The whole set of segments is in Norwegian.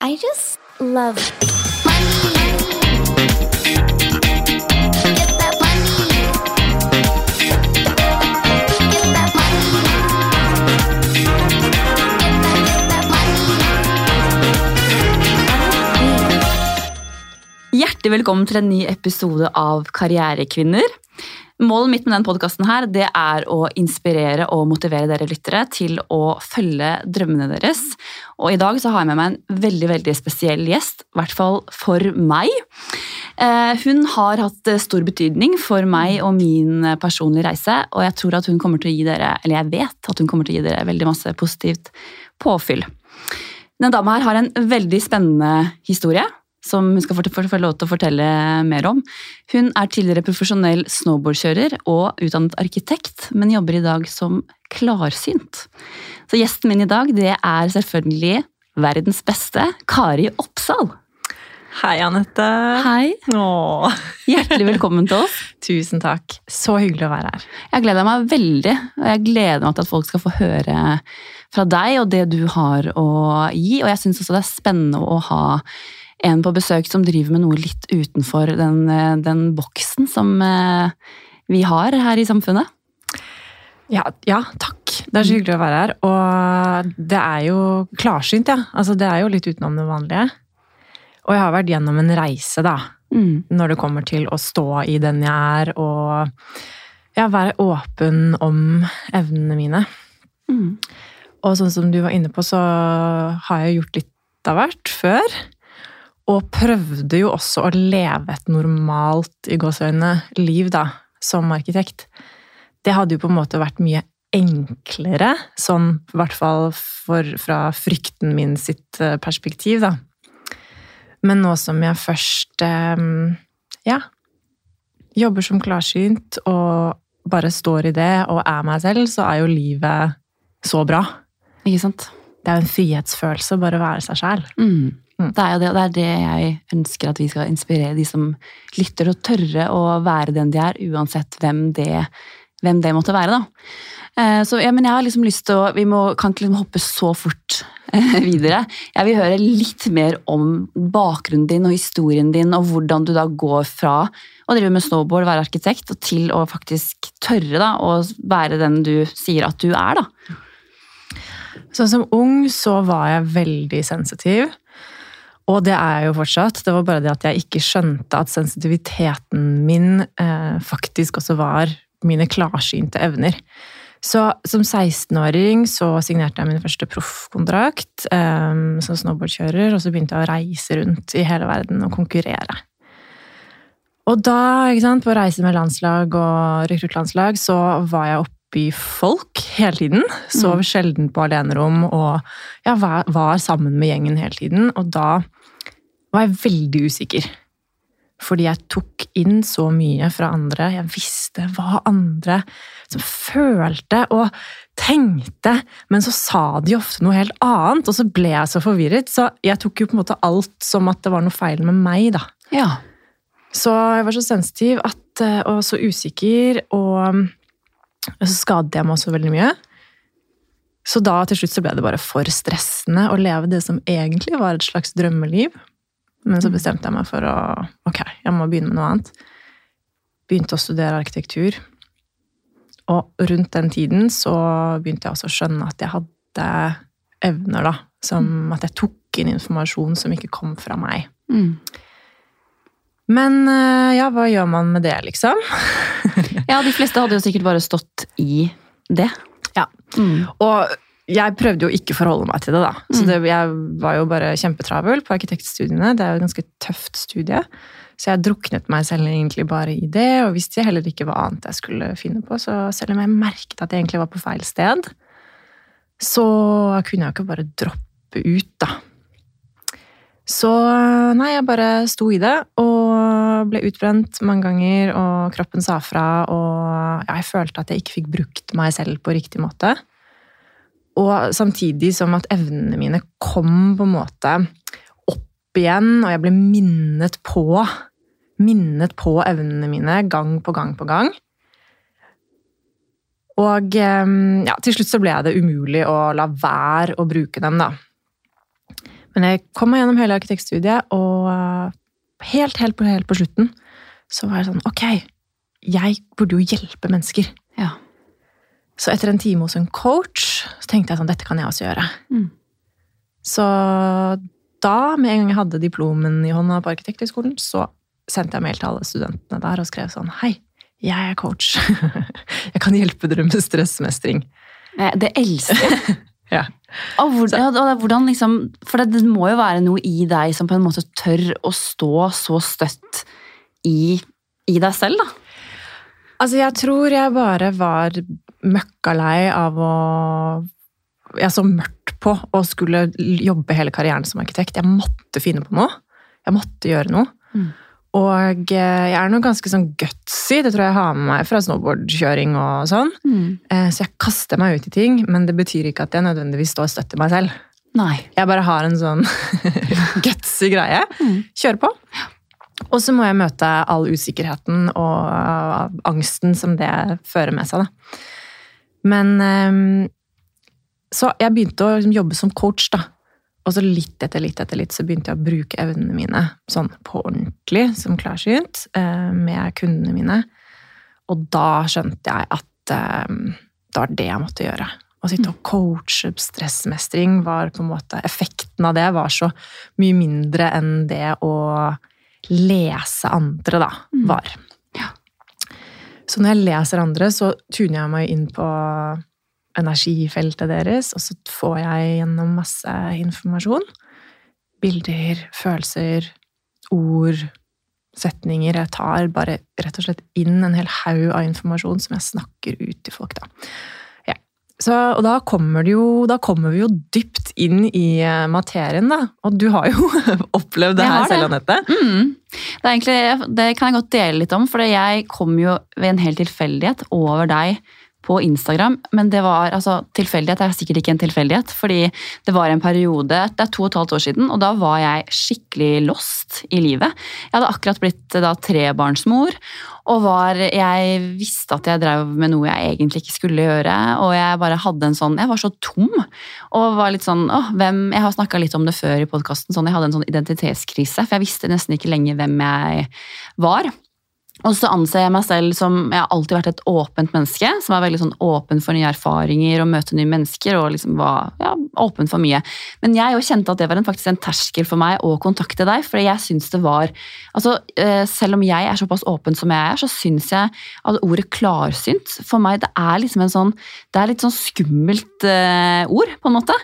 I just love Hjertelig velkommen til en ny episode av Karrierekvinner. Målet mitt med denne podkasten er å inspirere og motivere dere lyttere til å følge drømmene deres. Og I dag så har jeg med meg en veldig veldig spesiell gjest, i hvert fall for meg. Eh, hun har hatt stor betydning for meg og min personlige reise, og jeg tror at hun kommer til å gi dere, eller jeg vet at hun kommer til å gi dere veldig masse positivt påfyll. Denne dama her har en veldig spennende historie som hun skal få, lov til å fortelle mer om. Hun er tidligere profesjonell snowboardkjører og utdannet arkitekt, men jobber i dag som klarsynt. Så gjesten min i dag det er selvfølgelig verdens beste Kari Oppsal. Hei, Anette. Hei. Åh. Hjertelig velkommen til oss. Tusen takk. Så hyggelig å være her. Jeg gleder meg veldig, og jeg gleder meg til at folk skal få høre fra deg og det du har å gi. Og jeg syns også det er spennende å ha en på besøk som driver med noe litt utenfor den, eh, den boksen som eh, vi har her i samfunnet. Ja, ja, takk. Det er så hyggelig å være her. Og det er jo klarsynt, ja. Altså, det er jo litt utenom det vanlige. Og jeg har vært gjennom en reise, da. Mm. Når det kommer til å stå i den jeg er, og ja, være åpen om evnene mine. Mm. Og sånn som du var inne på, så har jeg gjort litt av hvert før. Og prøvde jo også å leve et normalt i gåsøgne, liv da, som arkitekt. Det hadde jo på en måte vært mye enklere, sånn i hvert fall for, fra frykten min sitt eh, perspektiv, da. Men nå som jeg først eh, ja, jobber som klarsynt og bare står i det og er meg selv, så er jo livet så bra. Ikke sant? Det er jo en frihetsfølelse å bare være seg sjæl. Mm. Mm. Det er jo det, og det er det jeg ønsker at vi skal inspirere de som lytter, og tørre å være den de er, uansett hvem det, hvem det måtte være. da. Eh, så, ja, men jeg har liksom lyst til å Vi må, kan ikke liksom hoppe så fort eh, videre. Jeg vil høre litt mer om bakgrunnen din og historien din, og hvordan du da går fra å drive med snowboard, være arkitekt, og til å faktisk tørre da, å være den du sier at du er. da. Sånn Som ung så var jeg veldig sensitiv. Og det er jeg jo fortsatt. Det var bare det at jeg ikke skjønte at sensitiviteten min eh, faktisk også var mine klarsynte evner. Så som 16-åring så signerte jeg min første proffkontrakt eh, som snowboardkjører, og så begynte jeg å reise rundt i hele verden og konkurrere. Og da, ikke sant, på reise med landslag og rekruttlandslag, så var jeg oppe oppi folk hele tiden. Sov mm. sjelden på alenerom og ja, var sammen med gjengen hele tiden. Og da var jeg veldig usikker. Fordi jeg tok inn så mye fra andre. Jeg visste hva andre som følte og tenkte, men så sa de ofte noe helt annet, og så ble jeg så forvirret. Så jeg tok jo på en måte alt som at det var noe feil med meg, da. Ja. Så jeg var så sensitiv at, eh, og så usikker, og så skadet jeg meg også veldig mye. Så da til slutt så ble det bare for stressende å leve det som egentlig var et slags drømmeliv. Men så bestemte jeg meg for å Ok, jeg må begynne med noe annet. Begynte å studere arkitektur. Og rundt den tiden så begynte jeg også å skjønne at jeg hadde evner, da. Som mm. at jeg tok inn informasjon som ikke kom fra meg. Mm. Men eh, ja, hva gjør man med det, liksom? ja, de fleste hadde jo sikkert bare stått i det. Ja. Mm. Og jeg prøvde jo ikke å forholde meg til det, da. Så mm. det, jeg var jo bare kjempetravel på arkitektstudiene. Det er jo et ganske tøft studie. Så jeg druknet meg selv egentlig bare i det, og visste heller ikke hva annet jeg skulle finne på. Så selv om jeg merket at jeg egentlig var på feil sted, så kunne jeg jo ikke bare droppe ut, da. Så nei, jeg bare sto i det, og ble utbrent mange ganger, og kroppen sa fra, og jeg følte at jeg ikke fikk brukt meg selv på riktig måte. Og samtidig som at evnene mine kom på en måte opp igjen, og jeg ble minnet på minnet på evnene mine gang på gang på gang. Og ja, til slutt så ble det umulig å la være å bruke dem, da. Men jeg kom meg gjennom hele arkitektstudiet, og eh, helt, helt, helt på slutten så var jeg sånn Ok, jeg burde jo hjelpe mennesker. Så etter en time hos en coach så tenkte jeg sånn Dette kan jeg også gjøre. Mm. Så da, med en gang jeg hadde diplomen i hånda på Arkitekthøgskolen, så sendte jeg mail til alle studentene der og skrev sånn Hei, jeg er coach. jeg kan hjelpe dere med stressmestring. Eh, Det elsker jeg. Ja. Og hvordan, og hvordan liksom, for det, det må jo være noe i deg som på en måte tør å stå så støtt i, i deg selv, da. Altså, jeg tror jeg bare var møkkalei av å Jeg så mørkt på å skulle jobbe hele karrieren som arkitekt. Jeg måtte finne på noe. Jeg måtte gjøre noe. Mm. Og eh, jeg er noe ganske sånn gutsy, det tror jeg jeg har med meg fra snowboardkjøring og sånn. Mm. Så jeg kaster meg ut i ting, men det betyr ikke at jeg nødvendigvis står støtt i meg selv. Nei. Jeg bare har en sånn gutsy greie. Mm. Kjøre på. Og så må jeg møte all usikkerheten og uh, angsten som det fører med seg. Da. Men um, Så jeg begynte å liksom, jobbe som coach, da. Og så litt etter litt etter litt så begynte jeg å bruke evnene mine sånn på ordentlig, som klarsynt, uh, med kundene mine. Og da skjønte jeg at um, det var det jeg måtte gjøre. Å sitte og coache stressmestring var på en måte Effekten av det var så mye mindre enn det å lese andre, da, Mm. var. Så når jeg leser andre, så tuner jeg meg inn på energifeltet deres, og så får jeg gjennom masse informasjon. Bilder, følelser, ord, setninger. Jeg tar bare rett og slett inn en hel haug av informasjon som jeg snakker ut til folk, da. Ja. Så, og da kommer, det jo, da kommer vi jo dypt inn i eh, materien, da. Og du har jo opplevd det her selv, Anette. Mm. Det, egentlig, det kan jeg godt dele litt om, for jeg kom jo ved en hel tilfeldighet over deg på Instagram, men det var altså tilfeldighet er sikkert ikke en tilfeldighet, fordi det var en periode, det er to og et halvt år siden, og da var jeg skikkelig lost i livet. Jeg hadde akkurat blitt da trebarnsmor, og var, jeg visste at jeg drev med noe jeg egentlig ikke skulle gjøre, og jeg bare hadde en sånn, jeg var så tom, og var litt sånn, åh, hvem, jeg har snakket litt om det før i podcasten, sånn, jeg hadde en sånn identitetskrise, for jeg visste nesten ikke lenger hvem jeg var. Og så anser jeg meg selv som Jeg har alltid vært et åpent menneske. Som er veldig sånn åpen for nye erfaringer og møte nye mennesker. og liksom var ja, åpen for mye. Men jeg jo kjente at det var en, faktisk en terskel for meg å kontakte deg. For jeg syns det var altså eh, Selv om jeg er såpass åpen som jeg er, så syns jeg at ordet klarsynt for meg det er liksom en sånn Det er litt sånn skummelt eh, ord, på en måte.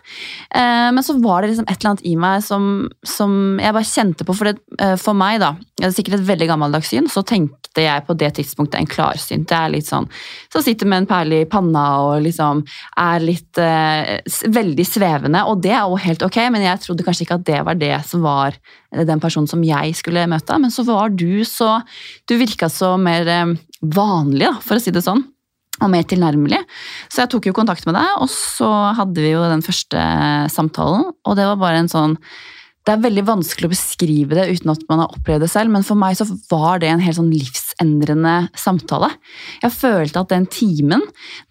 Eh, men så var det liksom et eller annet i meg som, som jeg bare kjente på. For, det, for meg, da, det er sikkert et veldig gammeldags syn, så tenkte jeg på det tidspunktet en klarsynt. Det er litt sånn som sitter med en perle i panna og liksom er litt eh, veldig svevende. Og det er jo helt ok, men jeg trodde kanskje ikke at det var det som var den personen som jeg skulle møte. Men så var du så Du virka så mer eh, vanlig, da, for å si det sånn og mer tilnærmelig. Så jeg tok jo kontakt med deg, og så hadde vi jo den første samtalen. Og det var bare en sånn Det er veldig vanskelig å beskrive det uten at man har opplevd det selv, men for meg så var det en helt sånn livsendrende samtale. Jeg følte at den timen,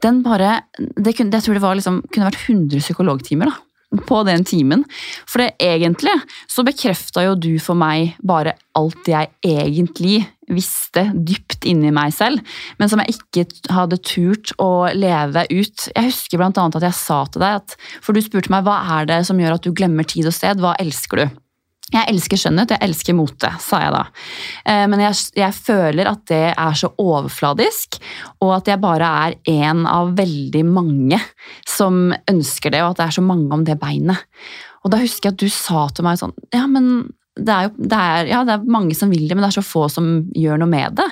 den bare det kunne, Jeg tror det liksom, kunne vært 100 psykologtimer, da på den timen. For det egentlig så bekrefta jo du for meg bare alt jeg egentlig visste dypt inni meg selv, men som jeg ikke hadde turt å leve ut. Jeg husker annet at jeg sa til deg at For du spurte meg hva er det som gjør at du glemmer tid og sted, hva elsker du? Jeg elsker skjønnhet, jeg elsker mote, sa jeg da. Eh, Men jeg, jeg føler at det er så overfladisk, og at jeg bare er en av veldig mange som ønsker det, og at det er så mange om det beinet. Og da husker jeg at du sa til meg sånn Ja, men det er jo det er, ja, det er mange som vil det, men det er så få som gjør noe med det.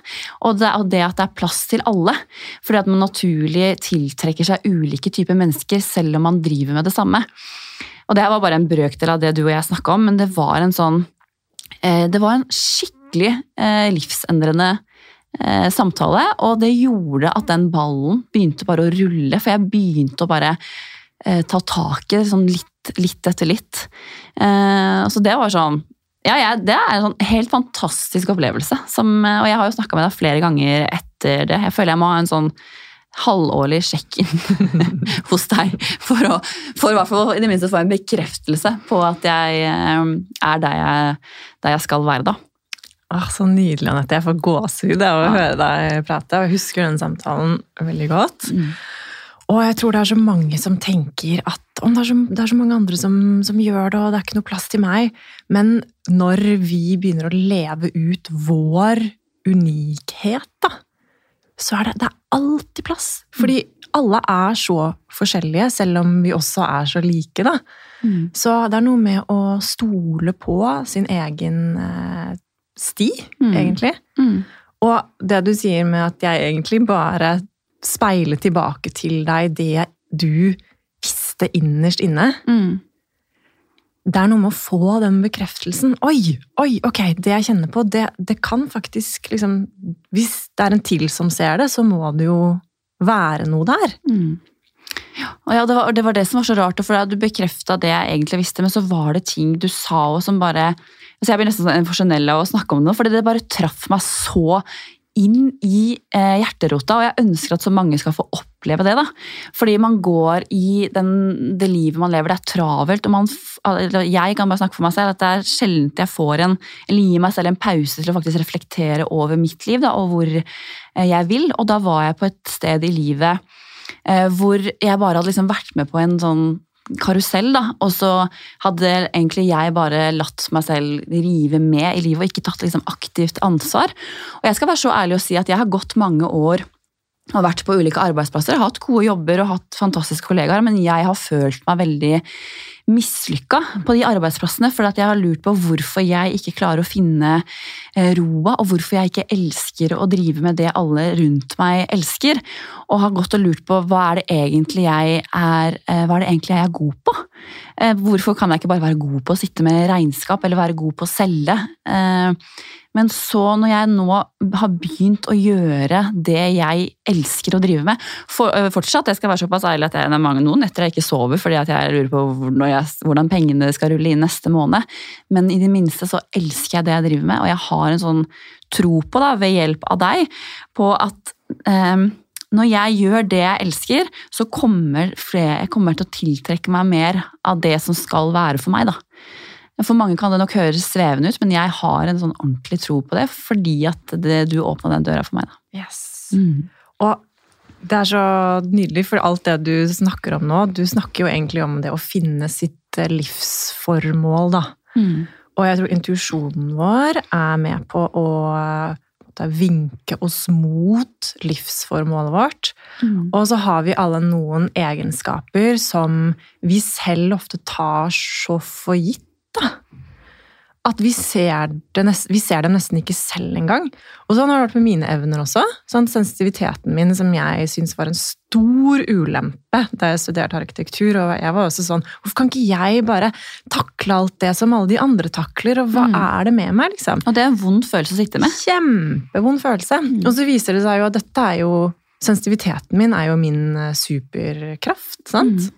Og det, og det at det er plass til alle. Fordi at man naturlig tiltrekker seg ulike typer mennesker, selv om man driver med det samme. Og det var bare en brøkdel av det du og jeg snakka om, men det var en sånn eh, Det var en skikkelig eh, livsendrende eh, samtale, og det gjorde at den ballen begynte bare å rulle, for jeg begynte å bare ta tak i det sånn litt, litt etter litt. Så det var sånn ja, ja, Det er en sånn helt fantastisk opplevelse. Som, og jeg har jo snakka med deg flere ganger etter det. Jeg føler jeg må ha en sånn halvårlig sjekk-in hos deg. For å for i i det minste få en bekreftelse på at jeg eh, er der jeg, der jeg skal være, da. Åh, så nydelig, Anette. Jeg får gåsehud av å Ja. høre deg prate. og Jeg husker den samtalen veldig godt. Mm. Og jeg tror det er så mange som tenker at om det, er så, det er så mange andre som, som gjør det, og det er ikke noe plass til meg. Men når vi begynner å leve ut vår unikhet, da, så er det, det er alltid plass. Fordi alle er så forskjellige, selv om vi også er så like, da. Mm. Så det er noe med å stole på sin egen eh, sti, Mm. egentlig. Mm. Og det du sier med at jeg egentlig bare speiler tilbake til deg det du visste innerst inne, Mm. det er noe med å få den bekreftelsen. Oi, oi, ok, det jeg kjenner på, det, det kan faktisk liksom Hvis det er en til som ser det, så må det jo være noe der. Mm. Og ja, det var, det var det som var så rart, for du bekrefta det jeg egentlig visste, men så var det ting du sa og som bare altså Jeg blir nesten sånn emosjonell av å snakke om det, fordi det bare traff meg så inn i eh, hjerterota, og jeg ønsker at så mange skal få oppleve det. da. Fordi man går i den, det livet man lever, det er travelt. og man, Jeg kan bare snakke for meg selv, at det er sjelden jeg får en, eller gir meg selv en pause til å faktisk reflektere over mitt liv da, og hvor eh, jeg vil. Og da var jeg på et sted i livet eh, hvor jeg bare hadde liksom vært med på en sånn karusell, da, og så hadde egentlig jeg bare latt meg selv rive med i livet og ikke tatt liksom aktivt ansvar. Og jeg skal være så ærlig å si at jeg har gått mange år og vært på ulike arbeidsplasser, hatt gode jobber og hatt fantastiske kollegaer, men jeg har følt meg veldig mislykka på de arbeidsplassene, for jeg har lurt på hvorfor jeg ikke klarer å finne eh, roa, og hvorfor jeg ikke elsker å drive med det alle rundt meg elsker, og har gått og lurt på hva er det egentlig jeg er, eh, hva er det egentlig jeg er god på? Eh, Hvorfor kan jeg ikke bare være god på å sitte med regnskap, eller være god på å selge? Eh, Men så, når jeg nå har begynt å gjøre det jeg elsker å drive med for, øh, Fortsatt, jeg skal være såpass ærlig at jeg, det er mange noen netter jeg ikke sover fordi jeg lurer på jeg, hvordan pengene skal rulle inn neste måned. Men i det minste så elsker jeg det jeg driver med, og jeg har en sånn tro på, da, ved hjelp av deg, på at ehm, når jeg gjør det jeg elsker, så kommer flere, jeg kommer til å tiltrekke meg mer av det som skal være for meg. da. For mange kan det nok høres svevende ut, men jeg har en sånn ordentlig tro på det, fordi at det, du åpna den døra for meg. da. Yes. Mm. Og det er så nydelig, for alt det du snakker om nå, du snakker jo egentlig om det å finne sitt eh, livsformål, da. Mm. Og jeg tror intuisjonen vår er med på å måtte vinke oss mot livsformålet vårt. Mm. Og så har vi alle noen egenskaper som vi selv ofte tar så for gitt. da. At vi ser, det nest, vi ser dem nesten ikke selv engang. Og sånn har det vært med mine evner også. Sånn sensitiviteten min, som jeg syns var en stor ulempe da jeg studerte arkitektur. Og jeg var også sånn Hvorfor kan ikke jeg bare takle alt det som alle de andre takler? Og hva Mm. er det med meg, liksom? Og det er en vond følelse å sitte med. Kjempevond følelse. Mm. Og så viser det seg jo at dette er jo Sensitiviteten min er jo min eh, superkraft, sant? Mm.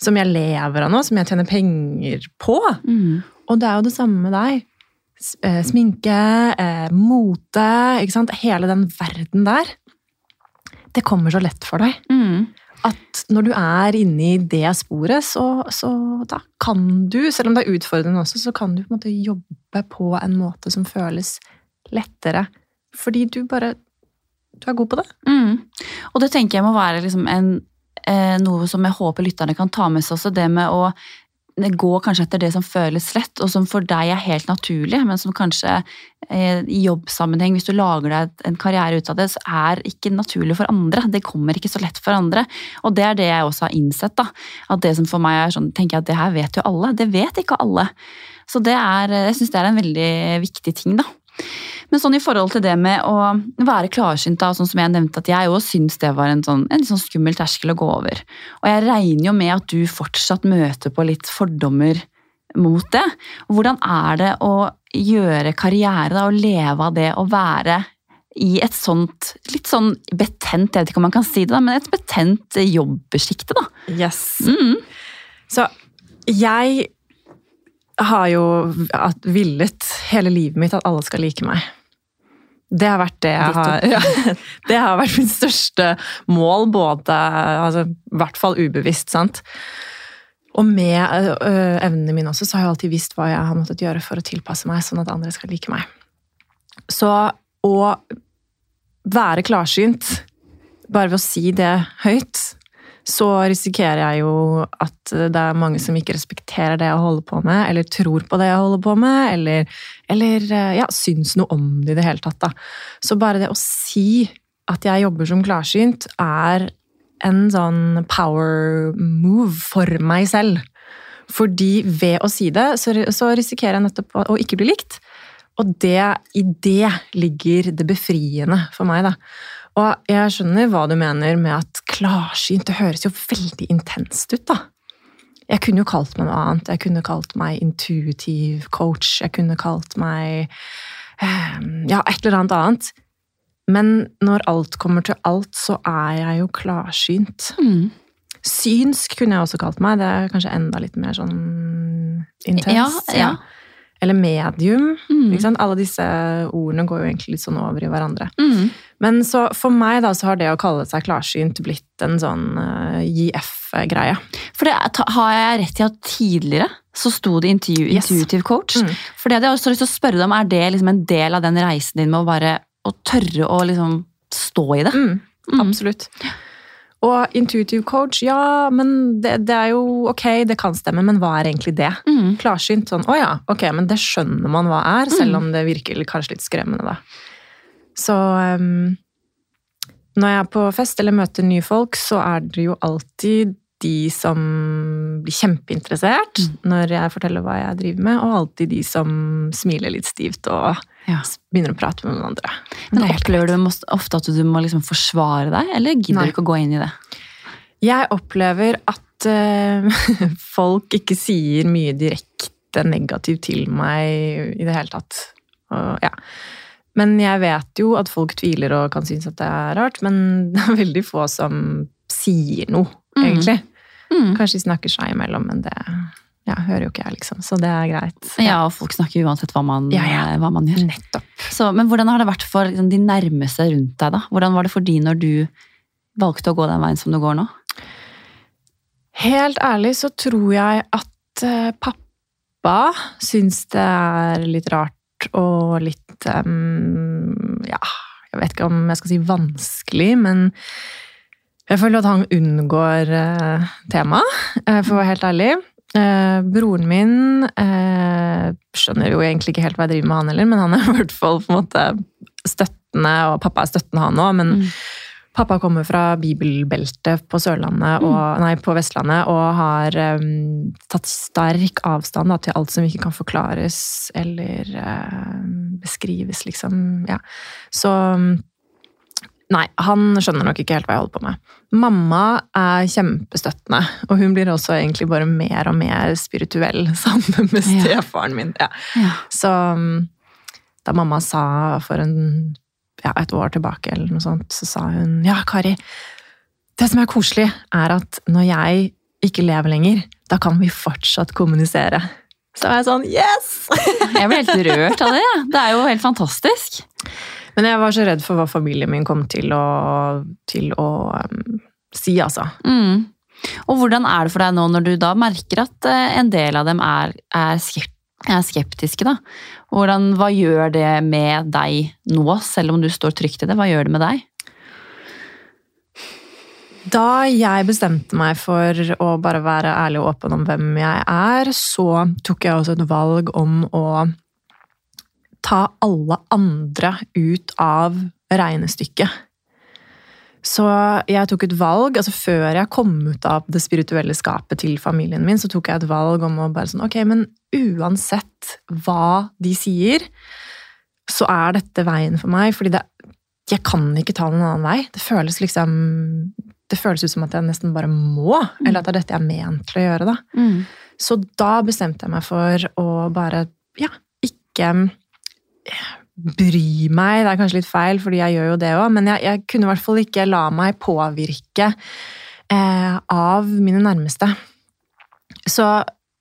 Som jeg lever av nå, som jeg tjener penger på. Mm. Og det er jo det samme med deg. Eh, Sminke, eh, mote, ikke sant? Hele den verden der. Det kommer så lett for deg. Mm. At når du er inne i det sporet, så, så da kan du, selv om det er utfordrende også, så kan du på en måte jobbe på en måte som føles lettere. Fordi du bare Du er god på det. Mm. Og det tenker jeg må være liksom en, eh, noe som jeg håper lytterne kan ta med seg også. Det med å gå kanskje etter det som føles lett, og som for deg er helt naturlig, men som kanskje eh, i jobbsammenheng, hvis du lager deg en karriere ut av det, så er ikke naturlig for andre. Det kommer ikke så lett for andre. Og det er det jeg også har innsett. da, At det som for meg er sånn, tenker jeg at det her vet jo alle. Det vet ikke alle. Så det er, jeg syns det er en veldig viktig ting, da. Men sånn i forhold til det med å være klarsynt, da, sånn som jeg nevnte, at jeg òg syns det var en sånn, en sånn skummel terskel å gå over. Og jeg regner jo med at du fortsatt møter på litt fordommer mot det. Hvordan er det å gjøre karriere, da, og leve av det, å være i et sånt litt sånn betent, jeg vet ikke om man kan si det, da, men et betent jobbesjikte, da. Yes. Mm. Så jeg har jo villet hele livet mitt at alle skal like meg. Det har vært det jeg har ja, Det har vært mitt største mål, både altså, I hvert fall ubevisst, sant. Og med øh, evnene mine også, så har jeg alltid visst hva jeg har måttet gjøre for å tilpasse meg, sånn at andre skal like meg. Så å være klarsynt, bare ved å si det høyt, så risikerer jeg jo at det er mange som ikke respekterer det jeg holder på med, eller tror på det jeg holder på med, eller, eller ja, syns noe om det i det hele tatt. Da. Så bare det å si at jeg jobber som klarsynt, er en sånn power move for meg selv. Fordi ved å si det, så risikerer jeg nettopp å ikke bli likt. Og det, i det ligger det befriende for meg, da. Og jeg skjønner hva du mener med at klarsynt Det høres jo veldig intenst ut, da. Jeg kunne jo kalt meg noe annet. Jeg kunne kalt meg intuitive coach. Jeg kunne kalt meg ehm, ja, et eller annet annet. Men når alt kommer til alt, så er jeg jo klarsynt. Mm. Synsk kunne jeg også kalt meg. Det er kanskje enda litt mer sånn intenst. Ja, ja. Eller medium. Mm. Alle disse ordene går jo egentlig litt sånn over i hverandre. Mm. Men så for meg da, så har det å kalle seg klarsynt blitt en sånn uh, eh, JF-greie. For det har jeg rett i at tidligere så sto det intuitive yes. coach. Mm. For det hadde jeg også lyst til å spørre deg om, er det liksom en del av den reisen din med å bare å tørre å liksom stå i det? Mm. mm. Absolutt. Og intuitive coach, ja, men det, det, er jo ok, det kan stemme, men hva er egentlig det? Mm. Klarsynt sånn, å ja, ok, men det skjønner man hva er, selv mm. om det virker kanskje litt skremmende, da. Så um, når jeg er på fest eller møter nye folk, så er det jo alltid de som blir kjempeinteressert mm. når jeg forteller hva jeg driver med, og alltid de som smiler litt stivt og ja. begynner å prate med noen andre. Men, Opplever du ofte at du må liksom forsvare deg, eller gidder du ikke å gå inn i det? Jeg opplever at uh, folk ikke sier mye direkte negativt til meg i det hele tatt. Og, ja. Men jeg vet jo at folk tviler og kan synes at det er rart, men det er veldig få som sier noe, mm. egentlig. Mm. Kanskje de snakker seg imellom, men det ja, hører jo ikke jeg, liksom. Så det er greit. Ja, og folk snakker uansett hva man, ja, ja. Hva man gjør. Nettopp. Så, men hvordan har det vært for liksom, de nærmeste rundt deg, da? Hvordan var det for de når du valgte å gå den veien som du går nå? Helt ærlig så tror jeg at uh, pappa syns det er litt rart og litt um, Ja, jeg vet ikke om jeg skal si vanskelig, men jeg føler at han unngår uh, temaet, uh, for å være helt ærlig. Uh, broren min uh, skjønner jo egentlig ikke helt hva jeg driver med, han heller, men han er i hvert fall på en måte støttende, og pappa er støttende, han òg. Men mm. Pappa kommer fra bibelbeltet på Sørlandet, og, mm. nei, på Vestlandet og har um, tatt sterk avstand da, til alt som ikke kan forklares eller uh, beskrives, liksom. Ja. Så um, Nei, han skjønner nok ikke helt hva jeg holder på med. Mamma er kjempestøttende, og hun blir også egentlig bare mer og mer spirituell sammen med stefaren min. Ja. Ja. Så um, da mamma sa for en, ja, et år tilbake, eller noe sånt, så sa hun ja, Kari, det som er koselig, er at når jeg ikke lever lenger, da kan vi fortsatt kommunisere. Så var jeg sånn yes! jeg ble helt rørt av det. Ja. Det er jo helt fantastisk. Men jeg var så redd for hva familien min kom til å, til å um, si, altså. Mm. Og hvordan er det for deg nå når du da merker at uh, en del av dem er, er, er skeptiske, da? Hvordan, hva gjør det med deg nå, selv om du står trygt i det? Hva gjør det med deg? Da jeg bestemte meg for å bare være ærlig og åpen om hvem jeg er, så tok jeg også et valg om å ta alle andre ut av regnestykket. Så jeg tok et valg, altså før jeg kom ut av det spirituelle skapet til familien min, så tok jeg et valg om å bare sånn Ok, men uansett hva de sier, så er dette veien for meg. Fordi det, jeg kan ikke ta noen annen vei. Det føles liksom Det føles ut som at jeg nesten bare må. Eller at det er dette jeg er ment til å gjøre, da. Mm. Så da bestemte jeg meg for å bare, ja, ikke bry meg. Det er kanskje litt feil, fordi jeg gjør jo det òg, men jeg, jeg, kunne i hvert fall ikke la meg påvirke eh, av mine nærmeste. Så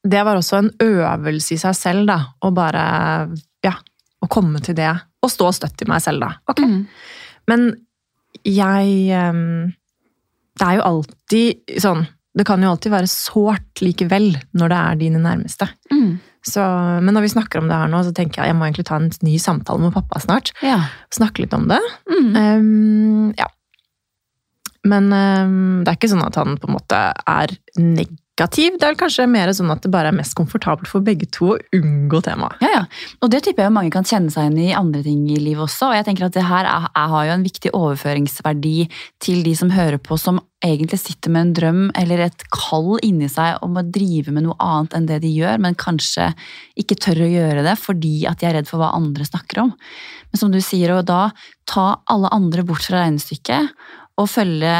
det var også en øvelse i seg selv, da. Å bare Ja, å komme til det og stå støtt i meg selv, da. Ok. Mm. Men jeg ehm, Det er jo alltid sånn Det kan jo alltid være sårt likevel når det er dine nærmeste. Mm. Så, men når vi snakker om det her nå, så tenker jeg jeg må egentlig ta en ny samtale med pappa snart. Ja. Snakke litt om det. Mm. Um, ja. Men um, det er ikke sånn at han på en måte er negativ. Det er vel kanskje mer sånn at det bare er mest komfortabelt for begge to å unngå temaet. Ja, ja. Og det tipper jeg mange kan kjenne seg igjen i andre ting i livet også. Og jeg tenker at det her er, er, har jo en viktig overføringsverdi til de som hører på, som egentlig sitter med en drøm eller et kall inni seg om å drive med noe annet enn det de gjør, men kanskje ikke tør å gjøre det fordi at de er redd for hva andre snakker om. Men som du sier, og da ta alle andre bort fra regnestykket og følge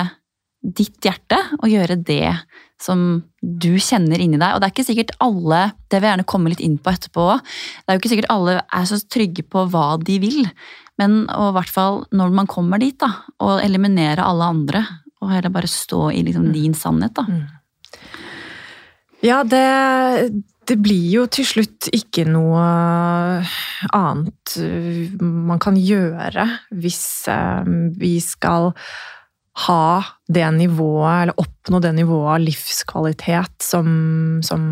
ditt hjerte og gjøre det som du kjenner inni deg. Og det er ikke sikkert alle det vil jeg gjerne komme litt inn på etterpå, det er jo ikke sikkert alle er så trygge på hva de vil. Men i hvert fall når man kommer dit, da, og eliminere alle andre. Og heller bare stå i liksom din sannhet, da. Ja, det, det blir jo til slutt ikke noe annet man kan gjøre hvis uh, vi skal ha det nivået, eller oppnå det nivået av livskvalitet som, som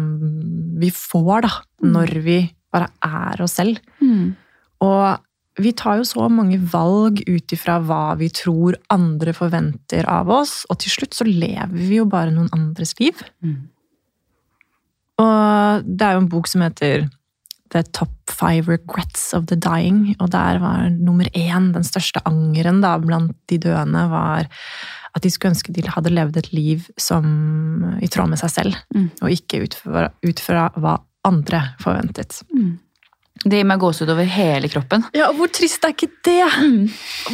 vi får da, Mm. når vi bare er oss selv. Mm. Og vi tar jo så mange valg ut ifra hva vi tror andre forventer av oss, og til slutt så lever vi jo bare noen andres liv. Mm. Og det er jo en bok som heter The Top Five Regrets of the Dying, og der var nummer én, den største angeren da, blant de døende, var at de skulle ønske de hadde levd et liv som i tråd med seg selv, Mm. og ikke ut fra, ut fra hva andre forventet. Mm. Det gir meg gåsehud over hele kroppen. Ja, og hvor trist er ikke det? Mm.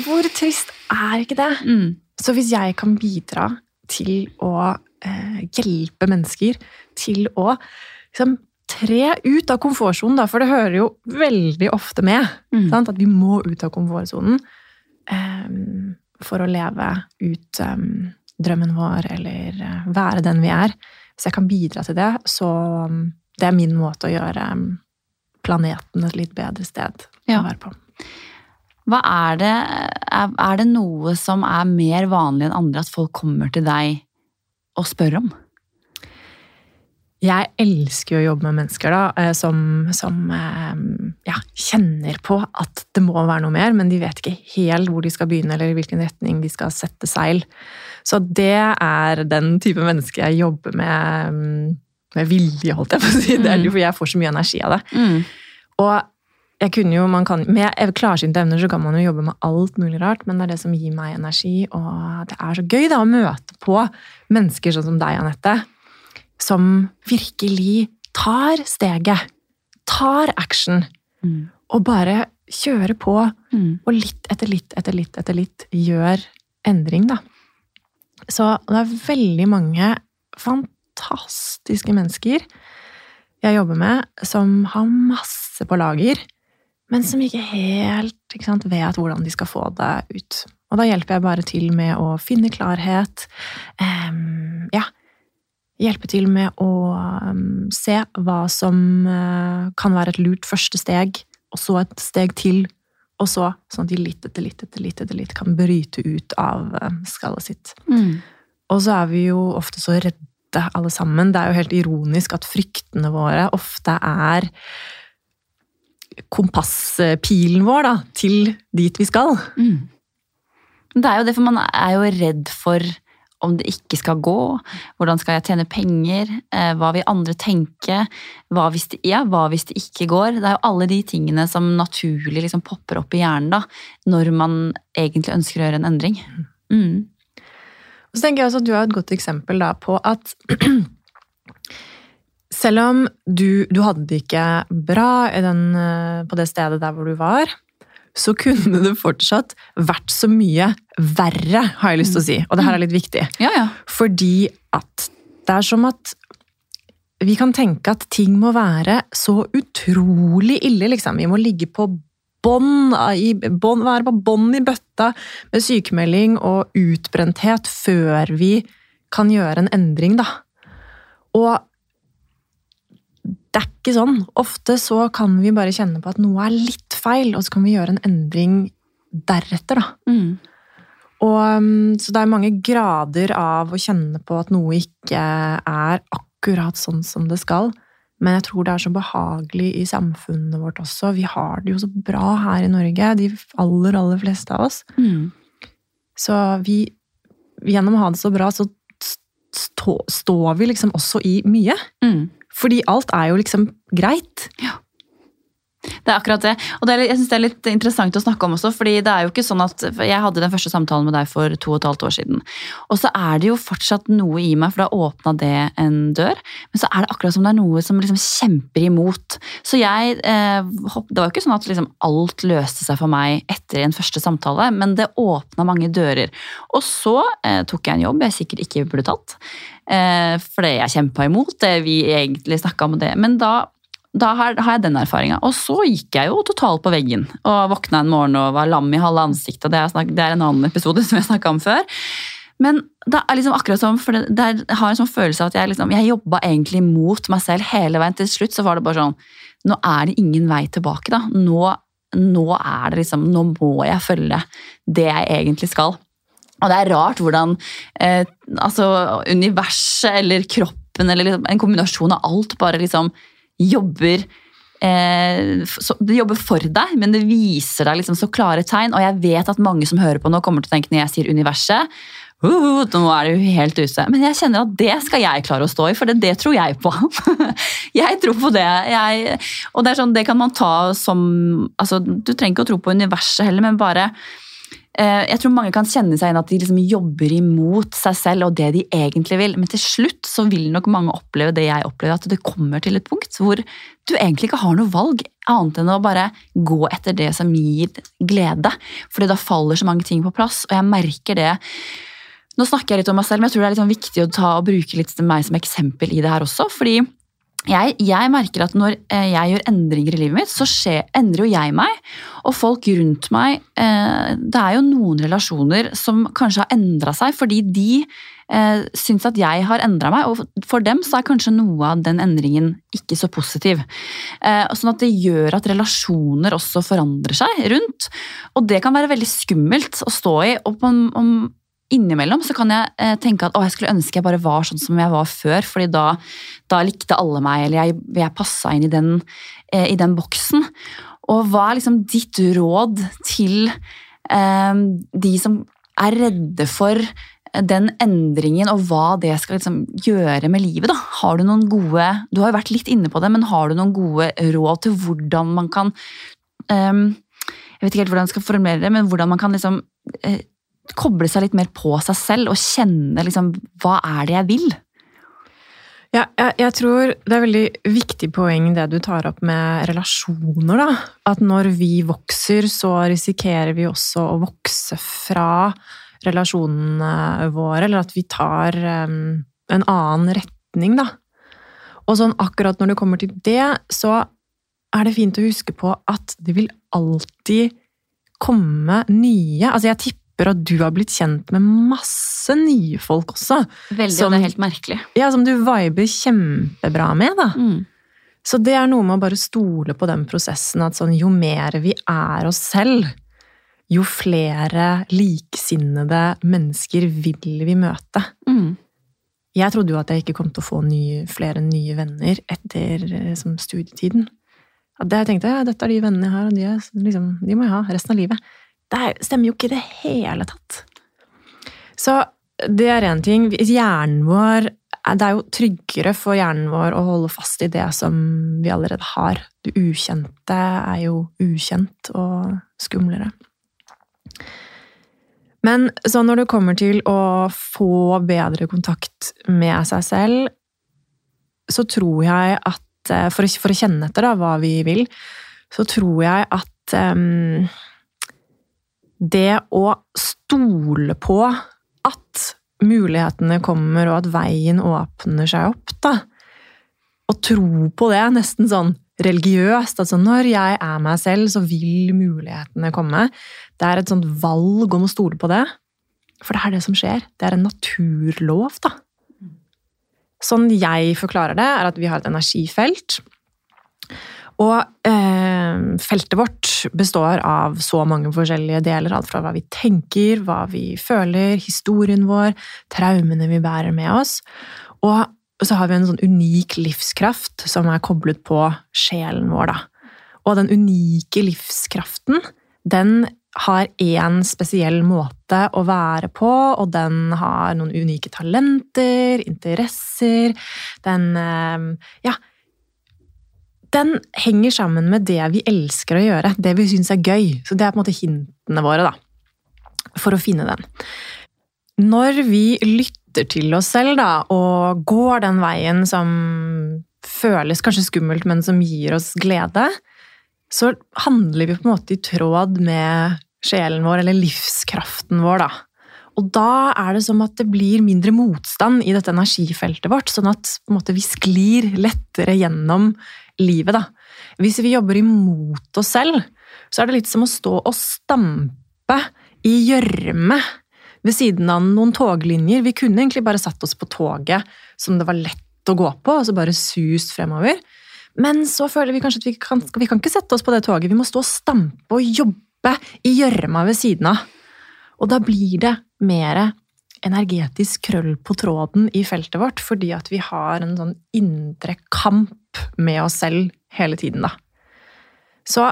Hvor trist er ikke det? Mm. Så hvis jeg kan bidra til å eh, hjelpe mennesker til å liksom, tre ut av komfortsonen, for det hører jo veldig ofte med Mm. at vi må ut av komfortsonen um, for å leve ut um, drømmen vår eller eh, være den vi er. Hvis jeg kan bidra til det, så um, det er min måte å gjøre planeten et litt bedre sted Ja. å være på. Hva er det, er, er det noe som er mer vanlig enn andre at folk kommer til deg og spør om? Jeg elsker å jobbe med mennesker da, eh, som, som eh, ja, kjenner på at det må være noe mer, men de vet ikke helt hvor de skal begynne eller i hvilken retning de skal sette seil. Så det er den type mennesker jeg jobber med mm, med vilje, holdt jeg på å si. Det er Mm. jo fordi jeg får så mye energi av det. Mm. Og jeg kunne jo, man kan, med klarsynte evner så kan man jo jobbe med alt mulig rart, men det er det som gir meg energi, og det er så gøy da å møte på mennesker sånn som deg, Anette, som virkelig tar steget, tar action, Mm. og bare kjører på, Mm. og litt etter litt etter litt etter litt gjør endring, da. Så det er veldig mange fantastiske mennesker jeg jobber med, som har masse på lager, men som ikke helt ikke sant, vet hvordan de skal få det ut. Og da hjelper jeg bare til med å finne klarhet. Um, ja, hjelpe til med å se hva som eh, kan være et lurt første steg, og så et steg til, og så sånn at de litt etter litt etter litt etter litt kan bryte ut av eh, skallet sitt. Mm. Og så er vi jo ofte så redde alle sammen. Det er jo helt ironisk at fryktene våre ofte er kompasspilen vår da, til dit vi skal. Mm. Det er jo det, for man er jo redd for om det ikke skal gå. Hvordan skal jeg tjene penger? Eh, Hva vil andre tenke? Hva hvis, det, ja, hva hvis det ikke går? Det er jo alle de tingene som naturlig liksom popper opp i hjernen da, når man egentlig ønsker å gjøre en endring. Mm. Så tenker jeg også at Du har et godt eksempel da på at selv om du, du hadde det ikke bra den, eh, på det stedet der hvor du var, så kunne det fortsatt vært så mye verre, har jeg lyst til å si. Og det her er litt viktig. Ja, ja. Fordi at det er som at vi kan tenke at ting må være så utrolig ille, liksom. Vi må ligge på bånn, være på bånn i bøtta med sykemelding og utbrenthet før vi kan gjøre en endring, da. Og det er ikke sånn. Ofte så kan vi bare kjenne på at noe er litt feil, og så kan vi gjøre en endring deretter, da. Mm. Og, um, så det er mange grader av å kjenne på at noe ikke er akkurat sånn som det skal. Men jeg tror det er så behagelig i samfunnet vårt også. Vi har det jo så bra her i Norge, de aller, aller fleste av oss. Mm. Så vi, gjennom å ha det så bra, så stå, står vi liksom også i mye. Mm. Fordi alt er jo liksom greit. Det er akkurat det. Og det er, jeg synes det er litt interessant å snakke om også, fordi det er jo ikke sånn at Jeg hadde den første samtalen med deg for to og et halvt år siden. Og så er det jo fortsatt noe i meg, for da åpna det en dør. Men så er det akkurat som det er noe som liksom kjemper imot. Så jeg eh, Det var jo ikke sånn at liksom alt løste seg for meg etter en første samtale, men det åpna mange dører. Og så eh, tok jeg en jobb jeg sikkert ikke burde tatt. Eh, fordi jeg kjempa imot det vi egentlig snakka om det. Men da da har, har jeg den erfaringa. Og så gikk jeg jo totalt på veggen og våkna en morgen og var lam i halve ansiktet. Det er, snak, det er en annen episode som jeg snakka om før. Men det er liksom akkurat som, for det, det har en sånn følelse av at jeg, liksom, jeg jobba egentlig mot meg selv hele veien. Til slutt så var det bare sånn Nå er det ingen vei tilbake, da. Nå, nå er det liksom Nå må jeg følge det jeg egentlig skal. Og det er rart hvordan eh, altså universet eller kroppen eller liksom, en kombinasjon av alt bare liksom jobber eh, Det jobber for deg, men det viser deg liksom så klare tegn. Og jeg vet at mange som hører på nå, kommer til å tenke når jeg sier universet uh, nå er det jo helt ute. Men jeg kjenner at det skal jeg klare å stå i, for det, det tror jeg på. jeg tror på det. Jeg, og det er sånn, det kan man ta som altså, Du trenger ikke å tro på universet heller, men bare jeg tror mange kan kjenne seg inn at de liksom jobber imot seg selv og det de egentlig vil, men til slutt så vil nok mange oppleve det jeg opplever, at det kommer til et punkt hvor du egentlig ikke har noe valg annet enn å bare gå etter det som gir glede. Fordi da faller så mange ting på plass, og jeg merker det. Nå snakker jeg litt om meg selv, men jeg tror det er litt sånn viktig å ta og bruke litt meg som eksempel i det her også. fordi jeg, jeg, merker at når eh, jeg gjør endringer i livet mitt, så skjer, endrer jo jeg meg. Og folk rundt meg eh, Det er jo noen relasjoner som kanskje har endra seg fordi de eh, syns at jeg har endra meg. Og for dem så er kanskje noe av den endringen ikke så positiv. Eh, sånn at det gjør at relasjoner også forandrer seg rundt. Og det kan være veldig skummelt å stå i. og på, om, innimellom så kan jeg eh, tenke at å, jeg skulle ønske jeg bare var sånn som jeg var før, fordi da, da likte alle meg, eller jeg, jeg passa inn i den, eh, i den, boksen. Og hva er liksom ditt råd til eh, de som er redde for den endringen og hva det skal liksom gjøre med livet? da? Har Du noen gode, du har jo vært litt inne på det, men har du noen gode råd til hvordan man kan eh, jeg vet ikke helt hvordan jeg skal formulere det, men hvordan man kan liksom eh, koble seg litt mer på seg selv og kjenne liksom hva er det jeg vil? Ja, jeg, jeg, tror det er veldig viktig poeng det du tar opp med relasjoner. da. At når vi vokser, så risikerer vi også å vokse fra relasjonene våre, eller at vi tar um, en annen retning, da. Og sånn akkurat når det kommer til det, så er det fint å huske på at det vil alltid komme nye Altså, jeg tipper tipper at du har blitt kjent med masse nye folk også. Veldig, som, og det er helt merkelig. Ja, Som du viber kjempebra med, da. Mm. Så det er noe med å bare stole på den prosessen, at sånn, jo mer vi er oss selv, jo flere likesinnede mennesker vil vi møte. Mm. Jeg trodde jo at jeg ikke kom til å få nye, flere nye venner etter liksom, studietiden. At jeg tenkte ja, dette er de vennene jeg har, og de, er, liksom, de må jeg ha resten av livet. Det stemmer jo ikke i det hele tatt. Så det er én ting. Hjernen vår Det er jo tryggere for hjernen vår å holde fast i det som vi allerede har. Det ukjente er jo ukjent og skumlere. Men så når det kommer til å få bedre kontakt med seg selv, så tror jeg at eh, for å kjenne etter da, hva vi vil, så tror jeg at um, det å stole på at mulighetene kommer, og at veien åpner seg opp, da. Å tro på det, nesten sånn religiøst. Altså når jeg er meg selv, så vil mulighetene komme. Det er et sånt valg om å stole på det. For det er det som skjer. Det er en naturlov, da. Sånn jeg forklarer det, er at vi har et energifelt. Og eh, feltet vårt består av så mange forskjellige deler. Alt fra hva vi tenker, hva vi føler, historien vår, traumene vi bærer med oss. Og så har vi en sånn unik livskraft som er koblet på sjelen vår. Da. Og den unike livskraften, den har én spesiell måte å være på, og den har noen unike talenter, interesser Den eh, Ja, den henger sammen med det vi elsker å gjøre, det vi syns er gøy. Så det er på en måte hintene våre, da, for å finne den. Når vi lytter til oss selv, da, og går den veien som føles kanskje skummelt, men som gir oss glede, så handler vi på en måte i tråd med sjelen vår, eller livskraften vår, da. Og da er det som at det blir mindre motstand i dette energifeltet vårt, sånn at måte, vi sklir lettere gjennom livet, da. Hvis vi jobber imot oss selv, så er det litt som å stå og stampe i gjørme ved siden av noen toglinjer. Vi kunne egentlig bare satt oss på toget som det var lett å gå på, og så bare sust fremover. Men så føler vi kanskje at vi kan, vi kan ikke sette oss på det toget. Vi må stå og stampe og jobbe i gjørma ved siden av. Og da blir det mer energetisk krøll på tråden i feltet vårt, fordi at vi har en sånn indre kamp med oss selv hele tiden, da. Så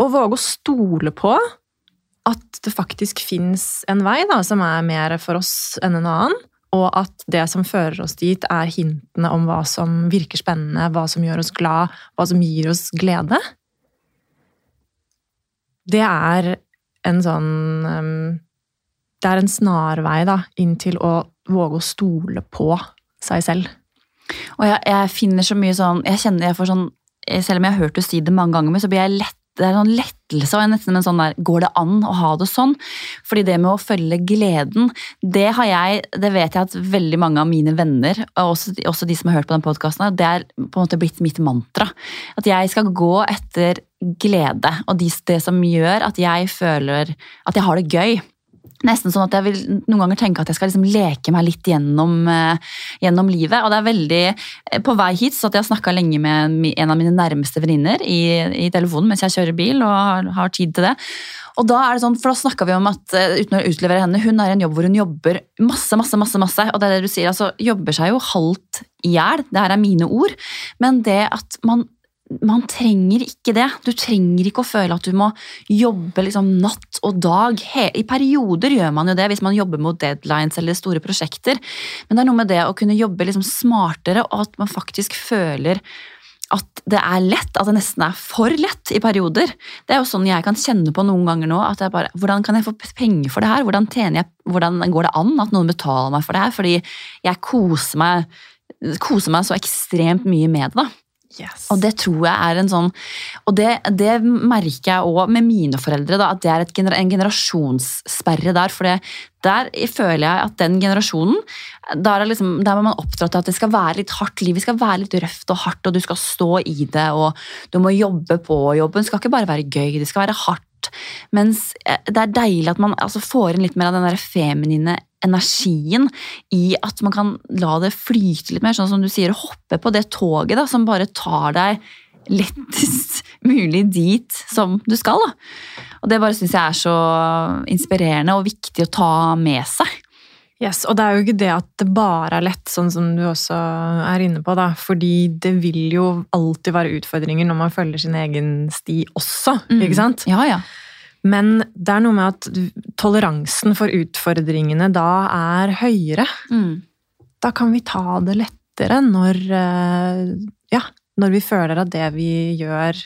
å våge å stole på at det faktisk fins en vei da, som er mer for oss enn en annen, og at det som fører oss dit, er hintene om hva som virker spennende, hva som gjør oss glad, hva som gir oss glede. Det er en sånn um, Det er en snarvei da, inn til å våge å stole på seg selv. Og jeg, jeg, finner så mye sånn Jeg kjenner jeg får sånn Selv om jeg har hørt du si det mange ganger, så blir jeg lett det er en lettelse og nesten en sånn der Går det an å ha det sånn? Fordi det med å følge gleden, det har jeg Det vet jeg at veldig mange av mine venner, og også, også de som har hørt på den podkasten, det er på en måte blitt mitt mantra. At jeg skal gå etter glede, og det som gjør at jeg føler at jeg har det gøy nesten sånn at jeg vil noen ganger tenke at jeg skal liksom leke meg litt gjennom, uh, gjennom livet. Og det er veldig eh, På vei hit så at jeg snakka lenge med en av mine nærmeste venninner i, i, telefonen mens jeg kjører bil og har, har, tid til det. Og da er det sånn, for da snakka vi om at uh, uten å utlevere henne, hun er i en jobb hvor hun jobber masse, masse, masse. masse, Og det er det du sier, altså jobber seg jo halvt i hjel. Det her er mine ord. Men det at man man trenger ikke det. Du trenger ikke å føle at du må jobbe liksom natt og dag. I perioder gjør man jo det hvis man jobber mot deadlines eller store prosjekter. Men det er noe med det å kunne jobbe liksom smartere, og at man faktisk føler at det er lett, at det nesten er for lett i perioder. Det er jo sånn jeg kan kjenne på noen ganger nå. at jeg bare, Hvordan kan jeg få penger for det her? Hvordan, jeg, hvordan går det an at noen betaler meg for det her? Fordi jeg koser meg, koser meg så ekstremt mye med det. da. Yes. Og det tror jeg er en sånn Og det, det merker jeg òg med mine foreldre, da, at det er gener, en generasjonssperre der. For det, der føler jeg at den generasjonen Der er, liksom, der er man oppdratt til at det skal være litt hardt liv. Det skal være litt røft og hardt, og du skal stå i det, og du må jobbe på jobben. Det skal ikke bare være gøy, det skal være hardt. Mens eh, det er deilig at man altså, får inn litt mer av den der feminine energien i at man kan la det flyte litt mer, sånn som du sier, hoppe på det toget da, som bare tar deg lettest mulig dit som du skal. Da. Og det bare syns jeg er så inspirerende og viktig å ta med seg. Yes, Og det er jo ikke det at det bare er lett, sånn som du også er inne på. da, fordi det vil jo alltid være utfordringer når man følger sin egen sti også. Mm. ikke sant? Ja, ja. Men det er noe med at toleransen for utfordringene da er høyere. Mm. Da kan vi ta det lettere når eh, Ja, når vi føler at det vi gjør,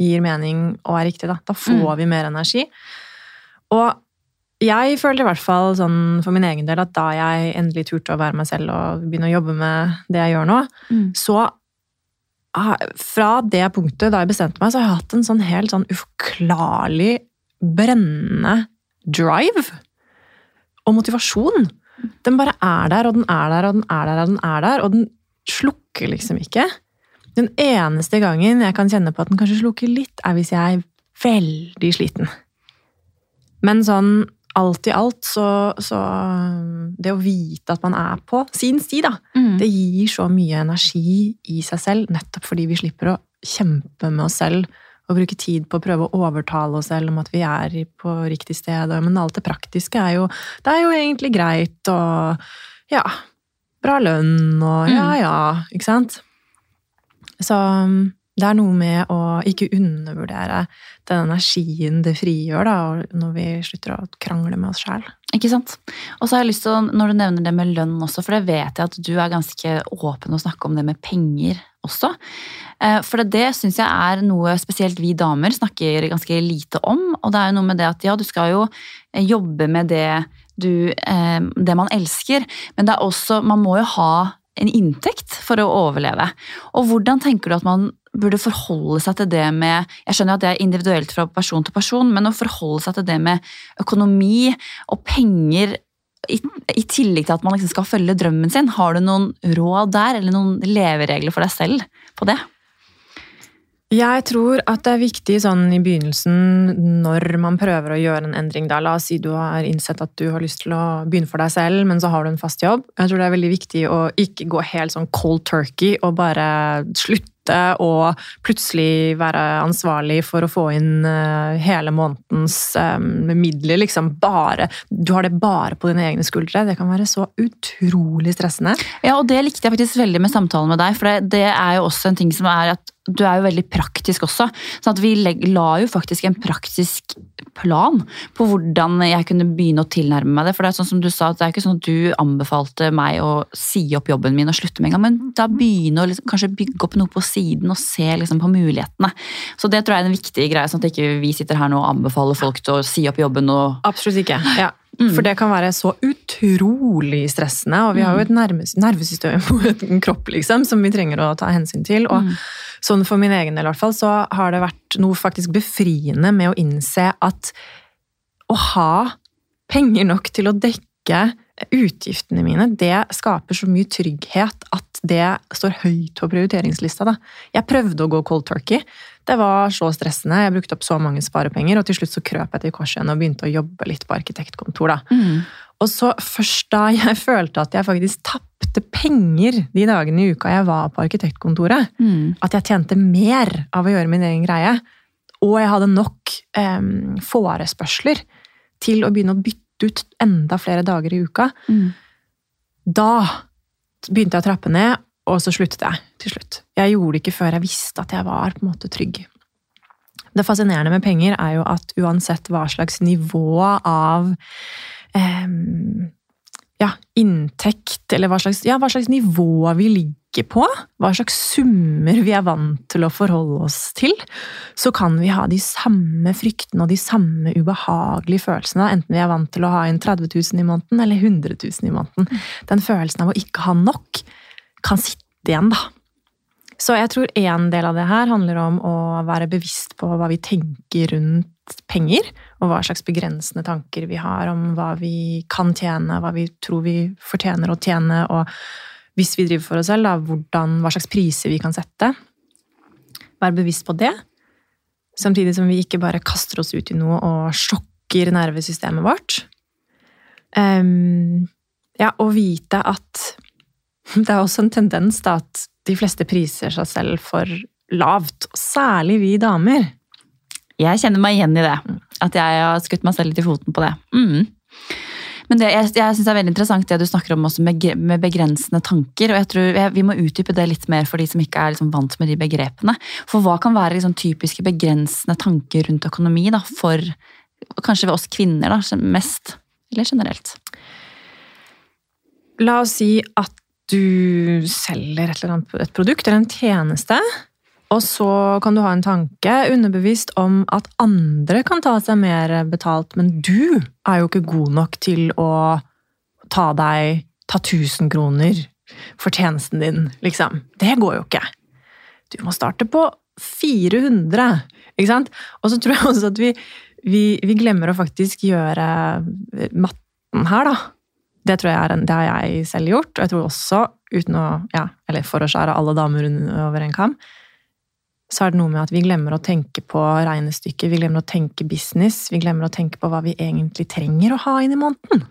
gir mening og er riktig. Da, da får mm. vi mer energi. Og jeg føler i hvert fall sånn for min egen del at da jeg endelig turte å være meg selv og begynne å jobbe med det jeg gjør nå, mm. så fra det punktet da jeg bestemte meg, så har jeg hatt en sånn helt sånn uforklarlig brennende drive og motivasjon. Den bare er der, og den er der, og den er der, og den er der, og den slukker liksom ikke. Den eneste gangen jeg kan kjenne på at den kanskje slukker litt, er hvis jeg er veldig sliten. Men sånn alt i alt så, så Det å vite at man er på sin sti, da, Mm. det gir så mye energi i seg selv, nettopp fordi vi slipper å kjempe med oss selv og bruke tid på å prøve å overtale oss selv om at vi er på riktig sted. Men alt det praktiske er jo Det er jo egentlig greit og ja, bra lønn og ja Mm. ja, ikke sant? Så um, det er noe med å ikke undervurdere den energien det frigjør da, når vi slutter å krangle med oss sjæl. Ikke sant? Og så har jeg lyst til, å, når du nevner det med lønn også, for det vet jeg at du er ganske åpen å snakke om det med penger også. Eh, For det, syns jeg er noe spesielt vi damer snakker ganske lite om. Og det er jo noe med det at ja, du skal jo eh, jobbe med det, du, eh, det man elsker, men det er også, man må jo ha en inntekt for å overleve. Og hvordan tenker du at man burde forholde seg til det med Jeg skjønner at det er individuelt fra person til person, men å forholde seg til det med økonomi og penger i, i tillegg til at man liksom skal følge drømmen sin, har du noen råd der, eller noen leveregler for deg selv på det? Jeg tror at det er viktig sånn i begynnelsen, når man prøver å gjøre en endring da, La oss si du har innsett at du har lyst til å begynne for deg selv, men så har du en fast jobb. Jeg tror det er veldig viktig å ikke gå helt sånn cold turkey og bare slutte og plutselig være ansvarlig for å få inn eh, hele månedens eh, midler. liksom bare, Du har det bare på dine egne skuldre. Det kan være så utrolig stressende. Ja, og det likte jeg faktisk veldig med samtalen med deg, for det er jo også en ting som er at du er jo veldig praktisk også. sånn at Vi la jo faktisk en praktisk plan på hvordan jeg kunne begynne å tilnærme meg det. For det er sånn som du sa, det er ikke sånn at du anbefalte meg å si opp jobben min og slutte med en gang, men da begynne å liksom, kanskje bygge opp noe på siden og se liksom på mulighetene. Så det tror jeg er en viktig greie, sånn at ikke vi sitter her nå og anbefaler folk til å si opp jobben og Absolutt ikke. Ja. Mm. For det kan være så utrolig stressende, og vi har jo et nervesystem på en kropp liksom, som vi trenger å ta hensyn til. Og Mm. sånn for min egen del i hvert fall, så har det vært noe faktisk befriende med å innse at å ha penger nok til å dekke utgiftene mine, det skaper så mye trygghet at det står høyt på prioriteringslista. Da. Jeg prøvde å gå cold turkey. Det var så stressende. Jeg brukte opp så mange sparepenger, og til slutt så krøp jeg til korset igjen og begynte å jobbe litt på arkitektkontor. Da. Mm. Og så først da jeg følte at jeg faktisk tapte penger de dagene i uka jeg var på arkitektkontoret, Mm. at jeg tjente mer av å gjøre min egen greie, og jeg hadde nok em, forespørsler til å begynne å bytte ut enda flere dager i uka, Mm. da begynte jeg å trappe ned, og så sluttet jeg til slutt. Jeg gjorde det ikke før jeg visste at jeg var på en måte trygg. Det fascinerende med penger er jo at uansett hva slags nivå av em, ja, inntekt, eller hva slags, ja, hva slags nivå vi ligger på, hva slags summer vi er vant til å forholde oss til, så kan vi ha de samme fryktene og de samme ubehagelige følelsene, enten vi er vant til å ha inn 30 000 i måneden eller 100 000 i måneden. Den følelsen av å ikke ha nok kan sitte igjen, da. Så jeg tror en del av det her handler om å være bevisst på hva vi tenker rundt penger, og hva slags begrensende tanker vi har om hva vi kan tjene, hva vi tror vi fortjener å tjene, og hvis vi driver for oss selv, da, hvordan, hva slags priser vi kan sette. Være bevisst på det, samtidig som vi ikke bare kaster oss ut i noe og sjokker nervesystemet vårt. Um, ja, og vite at det er også en tendens da, at de fleste priser seg selv for lavt, særlig vi damer. Jeg kjenner meg igjen i det. At jeg har skutt meg selv litt i foten på det. Mm. Men det, jeg, jeg synes det er veldig interessant det du snakker om også med, med begrensende tanker. og jeg tror jeg, Vi må utdype det litt mer for de som ikke er liksom vant med de begrepene. For hva kan være liksom typiske begrensende tanker rundt økonomi da, for kanskje ved oss kvinner da, mest? Eller generelt? La oss si at du selger et, eller annet, et produkt eller en tjeneste, og så kan du ha en tanke underbevisst om at andre kan ta seg mer betalt, men du er jo ikke god nok til å ta deg ta 1000 kroner for tjenesten din, liksom. Det går jo ikke. Du må starte på 400, ikke sant? Og så tror jeg også at vi, vi, vi glemmer å faktisk gjøre matten her, da. Det tror jeg er en, det har jeg selv gjort, og jeg tror også, uten å ja, eller for å skjære alle damer over en kam, så er det noe med at vi glemmer å tenke på regnestykket, vi glemmer å tenke business, vi glemmer å tenke på hva vi egentlig trenger å ha inn i måneden.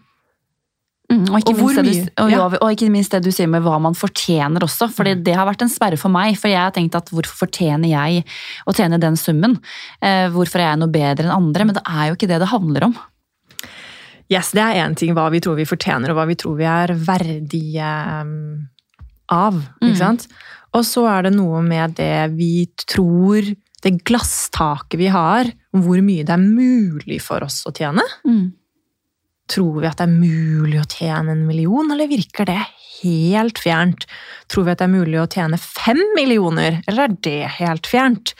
Mm, og, ikke Og du, og, ja, og ikke minst det du sier med hva man fortjener også. For Mm. det har vært en sperre for meg. For jeg har tenkt at hvorfor fortjener jeg å tjene den summen? Eh, hvorfor er jeg noe bedre enn andre? Men det er jo ikke det det handler om. Yes, det er én ting hva vi tror vi fortjener, og hva vi tror vi er verdige um, av. Mm. Ikke sant? Og så er det noe med det vi tror Det glasstaket vi har, om hvor mye det er mulig for oss å tjene. Mm. Tror vi at det er mulig å tjene en million, eller virker det helt fjernt? Tror vi at det er mulig å tjene fem millioner, eller er det helt fjernt?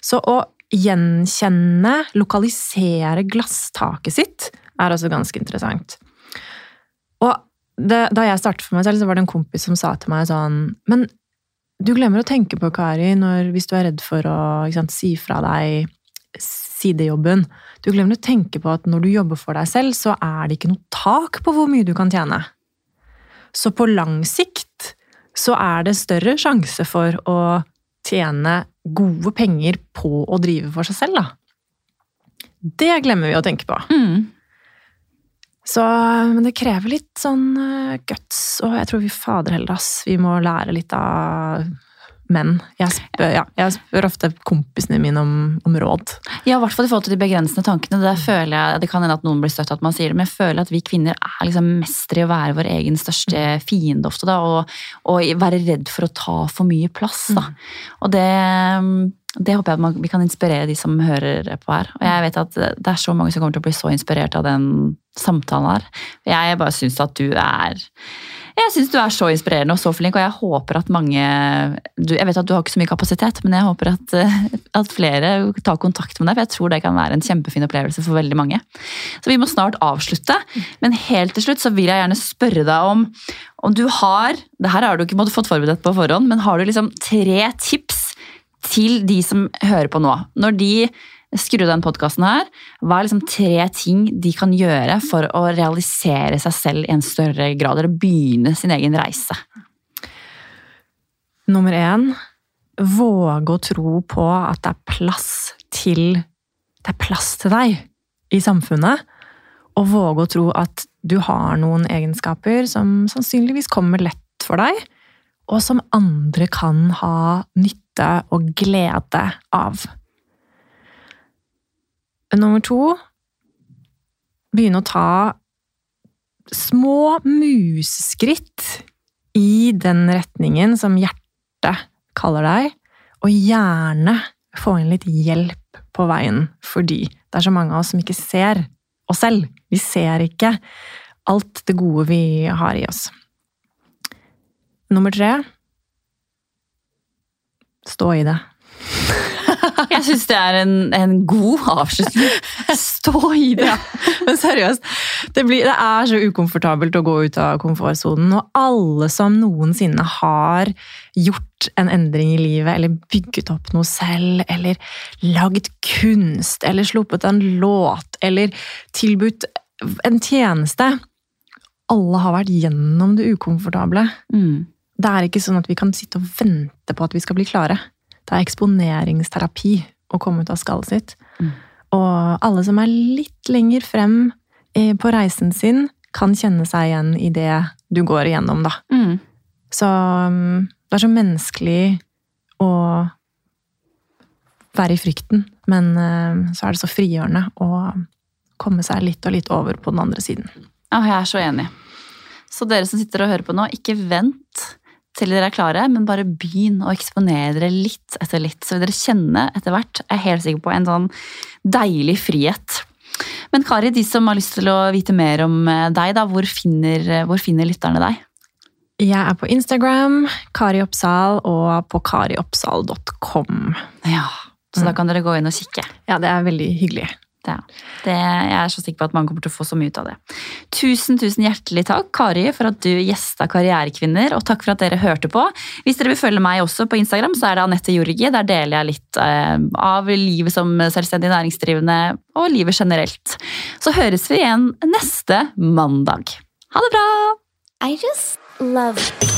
Så å gjenkjenne, lokalisere glasstaket sitt, er også ganske interessant. Og det, da jeg startet for meg selv, så var det en kompis som sa til meg sånn Men du glemmer å tenke på, Kari, når, hvis du er redd for å sant, si fra deg sidejobben. Du glemmer å tenke på at når du jobber for deg selv, så er det ikke noe tak på hvor mye du kan tjene. Så på lang sikt så er det større sjanse for å tjene gode penger på å drive for seg selv, da. Det glemmer vi å tenke på. Mm. Så, men det krever litt sånn eh, guts, og jeg tror vi fader heller, ass. Vi må lære litt av menn. Jeg spør, ja, jeg spør ofte kompisene mine om, om råd. Ja, i hvert fall i forhold til de begrensende tankene. Det føler jeg, det kan hende at noen blir støtt at man sier det, men jeg føler at vi kvinner er liksom mestere i å være vår egen største fiende ofte, da, og, og være redd for å ta for mye plass. Da. Og det, det håper jeg at vi kan inspirere de som hører på her. Og jeg vet at det er så mange som kommer til å bli så inspirert av den samtalen her. Jeg bare syns at du er jeg syns du er så inspirerende og så flink, og jeg håper at mange Jeg vet at du har ikke så mye kapasitet, men jeg håper at, eh, at flere tar kontakt med deg, for jeg tror det kan være en kjempefin opplevelse for veldig mange. Så vi må snart avslutte, men helt til slutt så vil jeg gjerne spørre deg om om du har Det her har du ikke måttet fått forberedt på forhånd, men har du liksom tre tips til de som hører på nå? Når de skrur av den podkasten her, hva er liksom tre ting de kan gjøre for å realisere seg selv i en større grad, eller begynne sin egen reise? Nummer én våge å tro på at det er plass til Det er plass til deg i samfunnet. Og våge å tro at du har noen egenskaper som sannsynligvis kommer lett for deg, og som andre kan ha nytte og glede av. Nummer to begynne å ta små museskritt i den retningen som hjertet kaller deg, og gjerne få inn litt hjelp på veien, fordi det er så mange av oss som ikke ser oss selv. Vi ser ikke alt det gode vi har i oss. Nummer tre stå i det. Jeg syns det er en, en god avslutning. Stå i det! Men seriøst, det, blir, det er så ukomfortabelt å gå ut av komfortsonen. Og alle som noensinne har gjort en endring i livet, eller bygget opp noe selv, eller lagd kunst, eller sluppet en låt, eller tilbudt en tjeneste Alle har vært gjennom det ukomfortable. Mm. Det er ikke sånn at vi kan sitte og vente på at vi skal bli klare. Det er eksponeringsterapi å komme ut av skallet sitt. Mm. Og alle som er litt lenger frem eh, på reisen sin, kan kjenne seg igjen i det du går igjennom, da. Mm. Så um, det er så menneskelig å være i frykten, men eh, så er det så frigjørende å komme seg litt og litt over på den andre siden. Ja, jeg er så enig. Så dere som sitter og hører på nå, ikke vent til dere er klare, men bare begynn å eksponere dere litt etter litt. Så vil dere kjenne etter hvert, jeg er helt sikker på, en sånn deilig frihet. Men Kari, de som har lyst til å vite mer om eh, deg, da, hvor finner, hvor finner lytterne deg? Jeg er på Instagram, Kari Oppsal, og på karioppsal.com. Ja, Så da kan dere gå inn og kikke. Ja, det er veldig hyggelig. Ja, det, jeg er så sikker på at mange kommer til å få så mye ut av det. Tusen, tusen hjertelig takk, Kari, for at du gjesta Karrierekvinner, og takk for at dere hørte på. Hvis dere vil følge meg også på Instagram, så er det Anette Jorgi. Der deler jeg litt eh, av livet som selvstendig næringsdrivende, og livet generelt. Så høres vi igjen neste mandag. Ha det bra! I just love